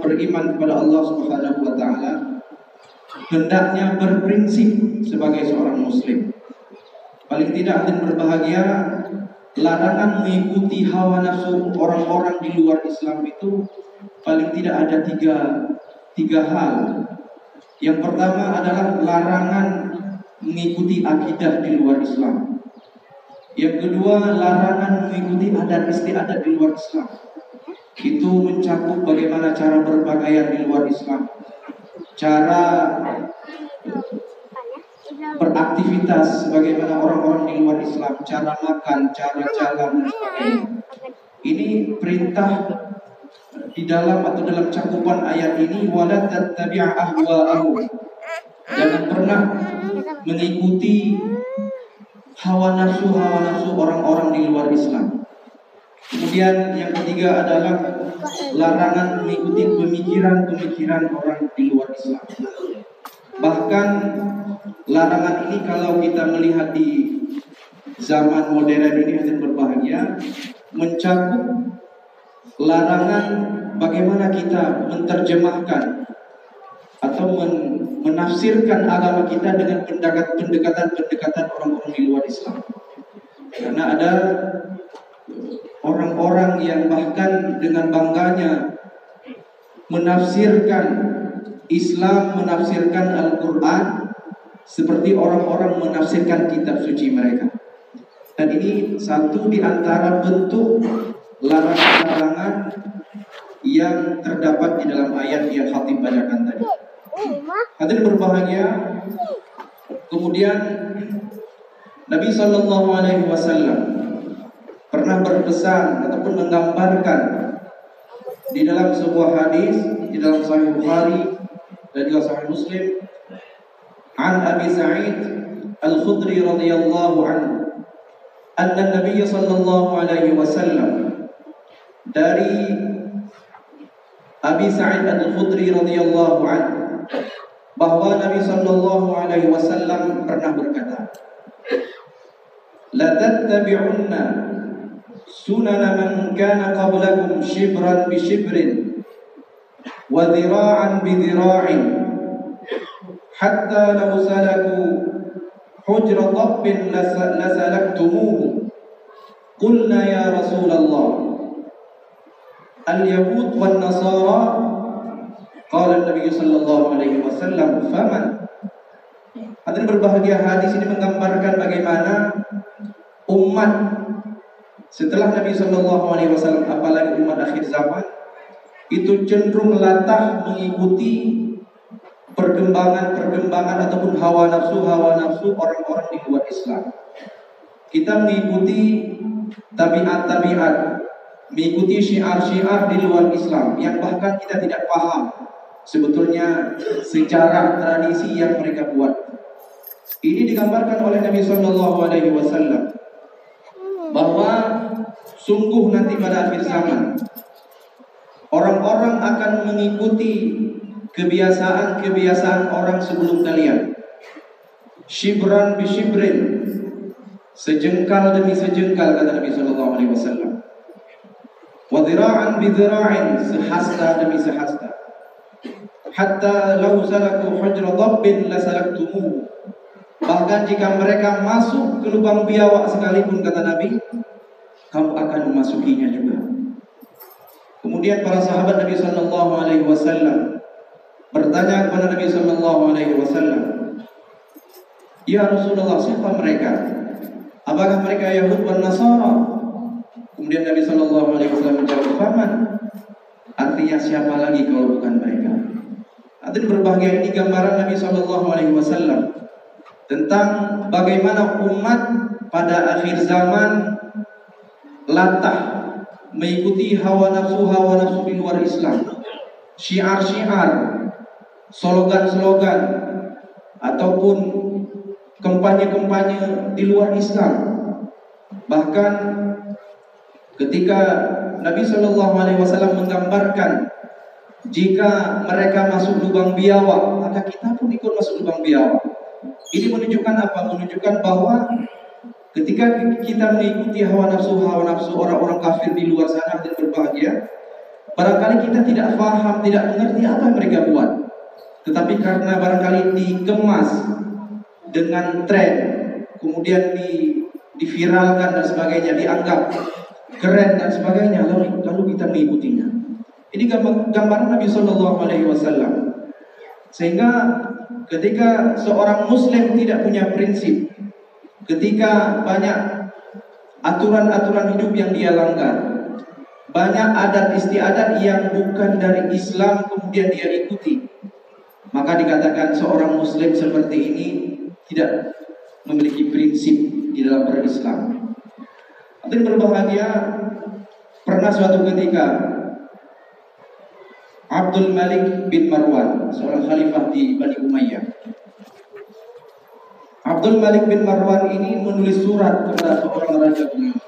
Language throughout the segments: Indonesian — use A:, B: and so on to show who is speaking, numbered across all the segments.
A: beriman kepada Allah Subhanahu wa taala hendaknya berprinsip sebagai seorang muslim. Paling tidak dan berbahagia larangan mengikuti hawa nafsu orang-orang di luar Islam itu paling tidak ada tiga tiga hal. Yang pertama adalah larangan mengikuti akidah di luar Islam. Yang kedua larangan mengikuti adat istiadat di luar Islam itu mencakup bagaimana cara berpakaian di luar Islam, cara beraktivitas sebagaimana orang-orang di luar Islam, cara makan, cara jalan. Ini perintah di dalam atau dalam cakupan ayat ini wala tattabi'a ahwa'ahum. Jangan pernah mengikuti hawa nafsu hawa nafsu orang-orang. Kemudian yang ketiga adalah larangan mengikuti pemikiran-pemikiran orang di luar Islam. Bahkan larangan ini kalau kita melihat di zaman modern ini yang berbahagia mencakup larangan bagaimana kita menerjemahkan atau men menafsirkan agama kita dengan pendekatan-pendekatan orang-orang di luar Islam. Karena ada orang-orang yang bahkan dengan bangganya menafsirkan Islam, menafsirkan Al-Quran seperti orang-orang menafsirkan kitab suci mereka. Dan ini satu di antara bentuk larangan-larangan yang terdapat di dalam ayat yang Khatib bacakan tadi. Hadirin berbahagia. Kemudian Nabi Shallallahu Alaihi Wasallam pernah berpesan ataupun menggambarkan di dalam sebuah hadis di dalam Sahih Bukhari dan juga Sahih Muslim an Abi Sa'id Al-Khudri radhiyallahu anhu anna Nabi sallallahu alaihi wasallam dari Abi Sa'id Al-Khudri radhiyallahu anhu bahwa Nabi sallallahu alaihi wasallam pernah berkata La tattabi'unna sunana man kana qablakum shibran bi shibrin wa dhira'an bi dhira'in hatta law salaku hujra dhabbin lasalaktumuhu qulna ya rasulullah al-yahud wan nasara Qala Nabi sallallahu alaihi wasallam faman Hadirin berbahagia hadis ini menggambarkan bagaimana umat setelah Nabi Shallallahu Alaihi Wasallam, apalagi umat akhir zaman, itu cenderung latah mengikuti perkembangan-perkembangan ataupun hawa nafsu hawa nafsu orang-orang di luar Islam. Kita mengikuti tabiat-tabiat, mengikuti syiar-syiar di luar Islam yang bahkan kita tidak paham sebetulnya sejarah tradisi yang mereka buat. Ini digambarkan oleh Nabi Shallallahu Alaihi Wasallam bahwa Sungguh nanti pada akhir zaman orang-orang akan mengikuti kebiasaan-kebiasaan orang sebelum kalian. Shibran bi shibrin. Sejengkal demi sejengkal kata Nabi sallallahu alaihi wasallam. Bi dhira'in, sehasta demi sehasta. Hatta law salaku hujra dhabbin la salaktumuhu. Bahkan jika mereka masuk ke lubang biawak sekalipun kata Nabi, kamu akan memasukinya juga. Kemudian para sahabat Nabi Sallallahu Alaihi Wasallam bertanya kepada Nabi Sallallahu Alaihi Wasallam, Ya Rasulullah, siapa mereka? Apakah mereka Yahud dan Nasara? Kemudian Nabi Sallallahu Alaihi Wasallam menjawab, Faman. Artinya siapa lagi kalau bukan mereka? Artinya berbahagia ini gambaran Nabi Sallallahu Alaihi Wasallam tentang bagaimana umat pada akhir zaman latah mengikuti hawa nafsu hawa nafsu di luar Islam. Syiar-syiar slogan-slogan ataupun kampanye-kampanye di luar Islam. Bahkan ketika Nabi Shallallahu Alaihi Wasallam menggambarkan jika mereka masuk lubang biawak maka kita pun ikut masuk lubang biawak. Ini menunjukkan apa? Menunjukkan bahwa Ketika kita mengikuti hawa nafsu hawa nafsu orang-orang kafir di luar sana dan berbahagia, Barangkali kita tidak paham, tidak mengerti apa yang mereka buat. Tetapi karena barangkali dikemas dengan tren, kemudian di, diviralkan dan sebagainya, dianggap keren dan sebagainya, lalu, lalu kita mengikutinya. Ini gambar, gambaran Nabi Shallallahu Alaihi Wasallam. Sehingga ketika seorang Muslim tidak punya prinsip, ketika banyak aturan-aturan hidup yang dia langgar, banyak adat istiadat yang bukan dari Islam kemudian dia ikuti. Maka dikatakan seorang muslim seperti ini tidak memiliki prinsip di dalam berislam. Hadirin berbahagia, pernah suatu ketika Abdul Malik bin Marwan, seorang khalifah di Bani Umayyah. Abdul Malik bin Marwan ini menulis surat kepada seorang raja Umayyah.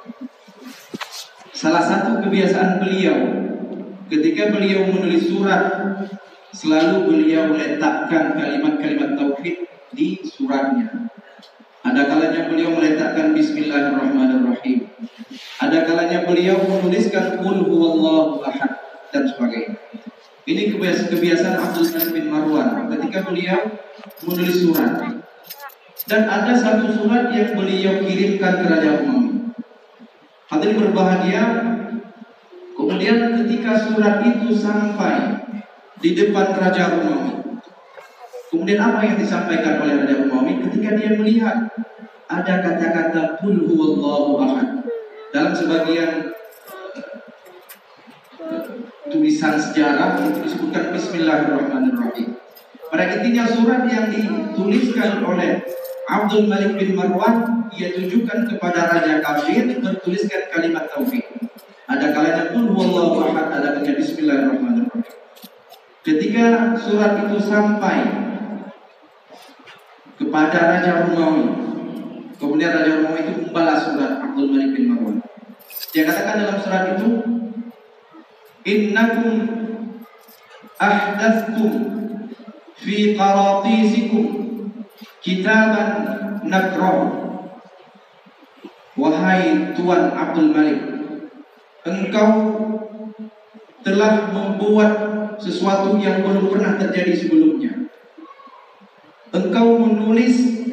A: Salah satu kebiasaan beliau ketika beliau menulis surat selalu beliau letakkan kalimat-kalimat tauhid di suratnya. Ada kalanya beliau meletakkan bismillahirrahmanirrahim. Ada kalanya beliau menuliskan qul huwallahu ahad dan sebagainya. Ini kebiasaan Abdul Malik bin Marwan ketika beliau menulis surat. Dan ada satu surat yang beliau kirimkan ke Raja Umayyah. Hadirin berbahagia. Kemudian ketika surat itu sampai di depan Raja Umawi. Kemudian apa yang disampaikan oleh Raja Umawi ketika dia melihat ada kata-kata Qul huwallahu ahad dalam sebagian tulisan sejarah itu disebutkan Bismillahirrahmanirrahim. Pada intinya surat yang dituliskan oleh Abdul Malik bin Marwan ia tunjukkan kepada raja kafir bertuliskan kalimat tauhid. Ada kalanya pun wallahu ahad, ada kalanya bismillahirrahmanirrahim. Ketika surat itu sampai kepada Raja Romawi, kemudian Raja Romawi itu membalas surat Abdul Malik bin Marwan. Dia katakan dalam surat itu, Innakum ahdathtum fi qaratisikum kitaban nakrah. Wahai Tuan Abdul Malik Engkau telah membuat sesuatu yang belum pernah terjadi sebelumnya. Engkau menulis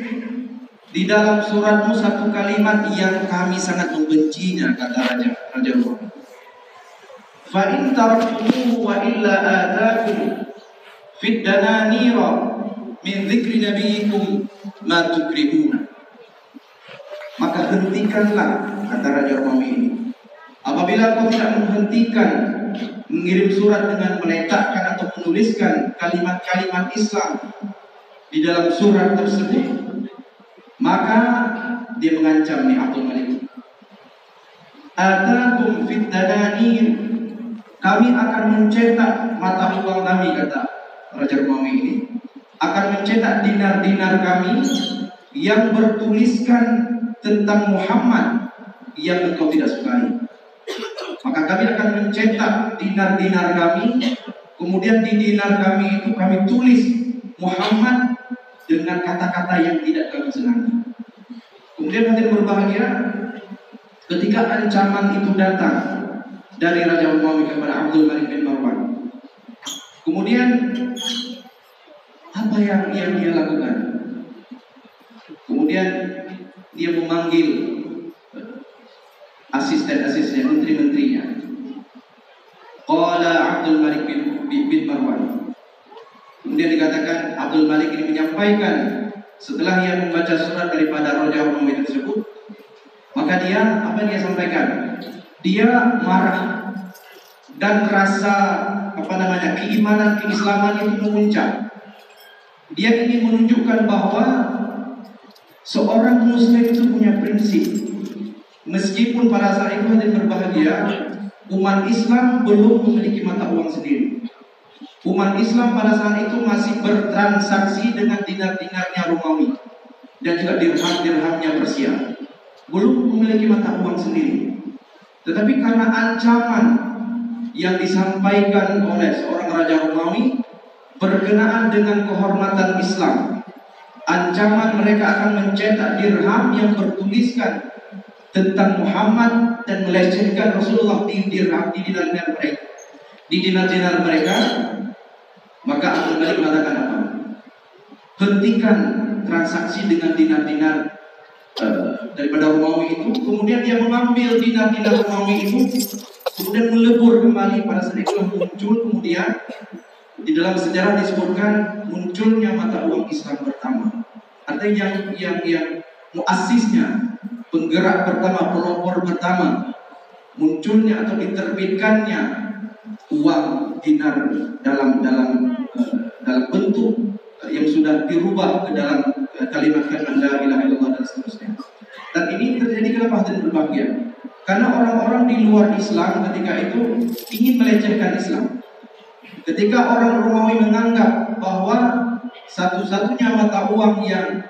A: di dalam suratmu satu kalimat yang kami sangat membencinya kata Raja Raja Umar. Fa in wa illa atakum fid dananira min dzikri nabiyikum ma. Maka hentikanlah kata Raja Romawi ini. Apabila kau tidak menghentikan mengirim surat dengan meletakkan atau menuliskan kalimat-kalimat Islam di dalam surat tersebut, maka dia mengancam nih Abdul Malik. Atakum fit Kami akan mencetak mata uang kami kata Raja Romawi ini akan mencetak dinar-dinar kami yang bertuliskan tentang Muhammad yang engkau tidak sukai. Maka kami akan mencetak dinar-dinar kami, kemudian di dinar kami itu kami tulis Muhammad dengan kata-kata yang tidak kami senangi. Kemudian nanti berbahagia ketika ancaman itu datang dari Raja Umayyah kepada Abdul Malik bin Marwan. Kemudian apa yang yang dia lakukan? Kemudian dia memanggil asisten-asistennya, menteri-menterinya. Qala Abdul Malik bin, bin Marwan. Kemudian dikatakan Abdul Malik ini menyampaikan setelah ia membaca surat daripada Raja Umayyah tersebut, maka dia apa dia sampaikan? Dia marah dan rasa apa namanya keimanan keislaman itu memuncak dia ingin menunjukkan bahwa seorang muslim itu punya prinsip. Meskipun pada saat itu ada berbahagia, umat Islam belum memiliki mata uang sendiri. Umat Islam pada saat itu masih bertransaksi dengan dinar-dinarnya Romawi dan juga dirham-dirhamnya Persia. Belum memiliki mata uang sendiri. Tetapi karena ancaman yang disampaikan oleh seorang raja Romawi berkenaan dengan kehormatan Islam. Ancaman mereka akan mencetak dirham yang bertuliskan tentang Muhammad dan melecehkan Rasulullah di dirham di dinar mereka. di dinar-dinar mereka, maka Abdul Malik mengatakan apa? Hentikan transaksi dengan dinar-dinar uh, daripada Romawi itu, kemudian dia mengambil dinar-dinar Romawi itu, kemudian melebur kembali pada saat itu muncul kemudian di dalam sejarah disebutkan munculnya mata uang Islam pertama. Artinya yang yang yang muasisnya, penggerak pertama, pelopor pertama, munculnya atau diterbitkannya uang dinar dalam dalam uh, dalam bentuk yang sudah dirubah ke dalam uh, kalimat kalimat la ilaha dan seterusnya. Dan ini terjadi kenapa dan berbahagia? Karena orang-orang di luar Islam ketika itu ingin melecehkan Islam. Ketika orang Romawi menganggap bahwa satu-satunya mata uang yang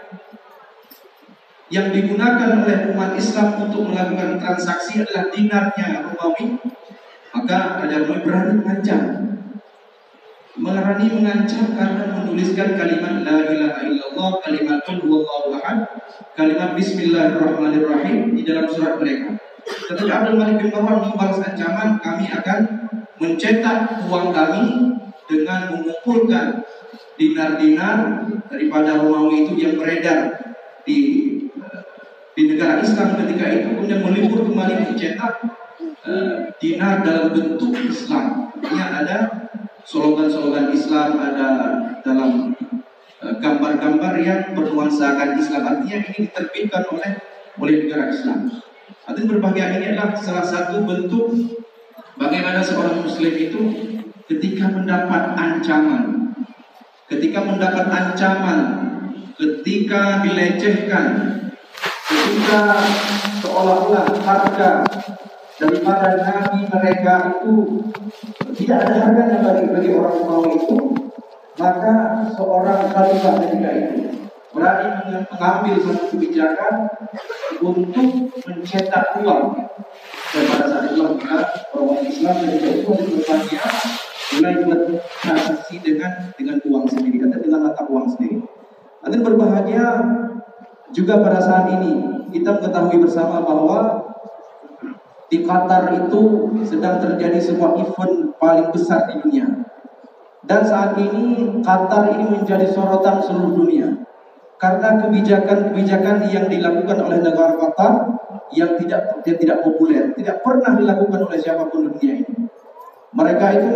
A: yang digunakan oleh umat Islam untuk melakukan transaksi adalah dinarnya Romawi, maka ada Romawi berani mengancam. Berani mengancam karena menuliskan kalimat La ilaha illallah, kalimat Qul ahad, kalimat Bismillahirrahmanirrahim di dalam surat mereka. Ketika Abdul Malik bin Marwan membalas ancaman, kami akan mencetak uang kami dengan mengumpulkan dinar-dinar daripada Romawi itu yang beredar di di negara Islam ketika itu kemudian melipur kembali mencetak uh, dinar dalam bentuk Islam. Ini ada slogan-slogan Islam, ada dalam eh, gambar-gambar uh, yang bernuansakan Islam. Artinya ini diterbitkan oleh oleh negara Islam. Artinya berbahagia ini adalah salah satu bentuk bagaimana seorang Muslim itu ketika mendapat ancaman, ketika mendapat ancaman, ketika dilecehkan, ketika seolah-olah harga daripada nabi mereka itu tidak ada harganya bagi bagi orang mau itu maka seorang khalifah ketika itu berani mengambil satu kebijakan untuk mencetak uang dan pada saat itu maka orang Islam ketika itu bertanya mulai bertransaksi dengan dengan uang sendiri atau dengan mata uang sendiri. Nanti berbahagia juga pada saat ini kita mengetahui bersama bahwa di Qatar itu sedang terjadi sebuah event paling besar di dunia. Dan saat ini Qatar ini menjadi sorotan seluruh dunia. Karena kebijakan-kebijakan yang dilakukan oleh negara Qatar yang tidak yang tidak populer, tidak pernah dilakukan oleh siapa pun dunia ini. Mereka itu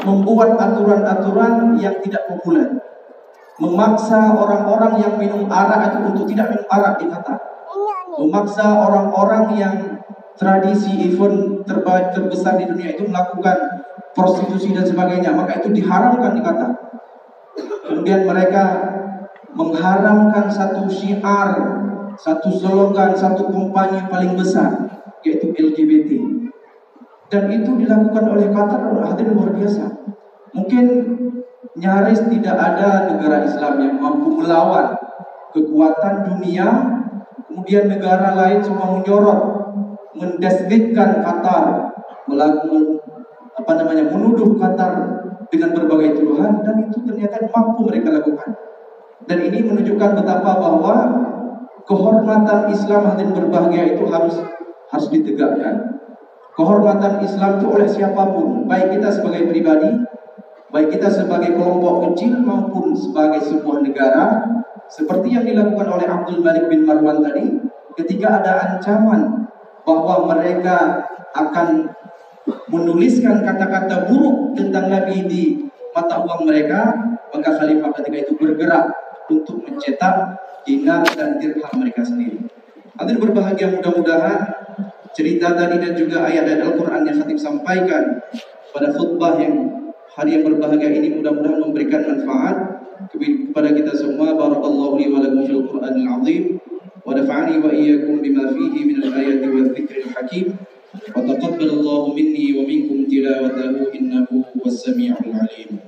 A: membuat aturan-aturan yang tidak populer memaksa orang-orang yang minum arak itu untuk tidak minum arak di Qatar. Memaksa orang-orang yang tradisi event terbaik terbesar di dunia itu melakukan prostitusi dan sebagainya, maka itu diharamkan di Qatar. Kemudian mereka mengharamkan satu syiar, satu slogan, satu kampanye paling besar, yaitu LGBT. Dan itu dilakukan oleh Qatar hadirin luar biasa. Mungkin nyaris tidak ada negara Islam yang mampu melawan kekuatan dunia kemudian negara lain semua menyorot mendeskripsikan Qatar melakukan apa namanya menuduh Qatar dengan berbagai tuduhan dan itu ternyata mampu mereka lakukan dan ini menunjukkan betapa bahwa kehormatan Islam yang berbahagia itu harus harus ditegakkan. Kehormatan Islam itu oleh siapa pun baik kita sebagai pribadi baik kita sebagai kelompok kecil maupun sebagai sebuah negara seperti yang dilakukan oleh Abdul Malik bin Marwan tadi ketika ada ancaman bahwa mereka akan menuliskan kata-kata buruk tentang Nabi di mata uang mereka maka khalifah ketika itu bergerak untuk mencetak dinar dan dirham mereka sendiri. Hadir berbahagia mudah-mudahan cerita tadi dan juga ayat dari Al-Quran yang Khatib sampaikan pada khutbah yang hari yang berbahagia ini mudah-mudahan memberikan manfaat kepada kita semua. Barakallahu li wa lakum fil qur'anil azim wa nafa'ani wa iyyakum bima fihi min al-ayati wa dhikril hakim. Taqabbalallahu minni wa minkum tilawatahu innahu was samiul alim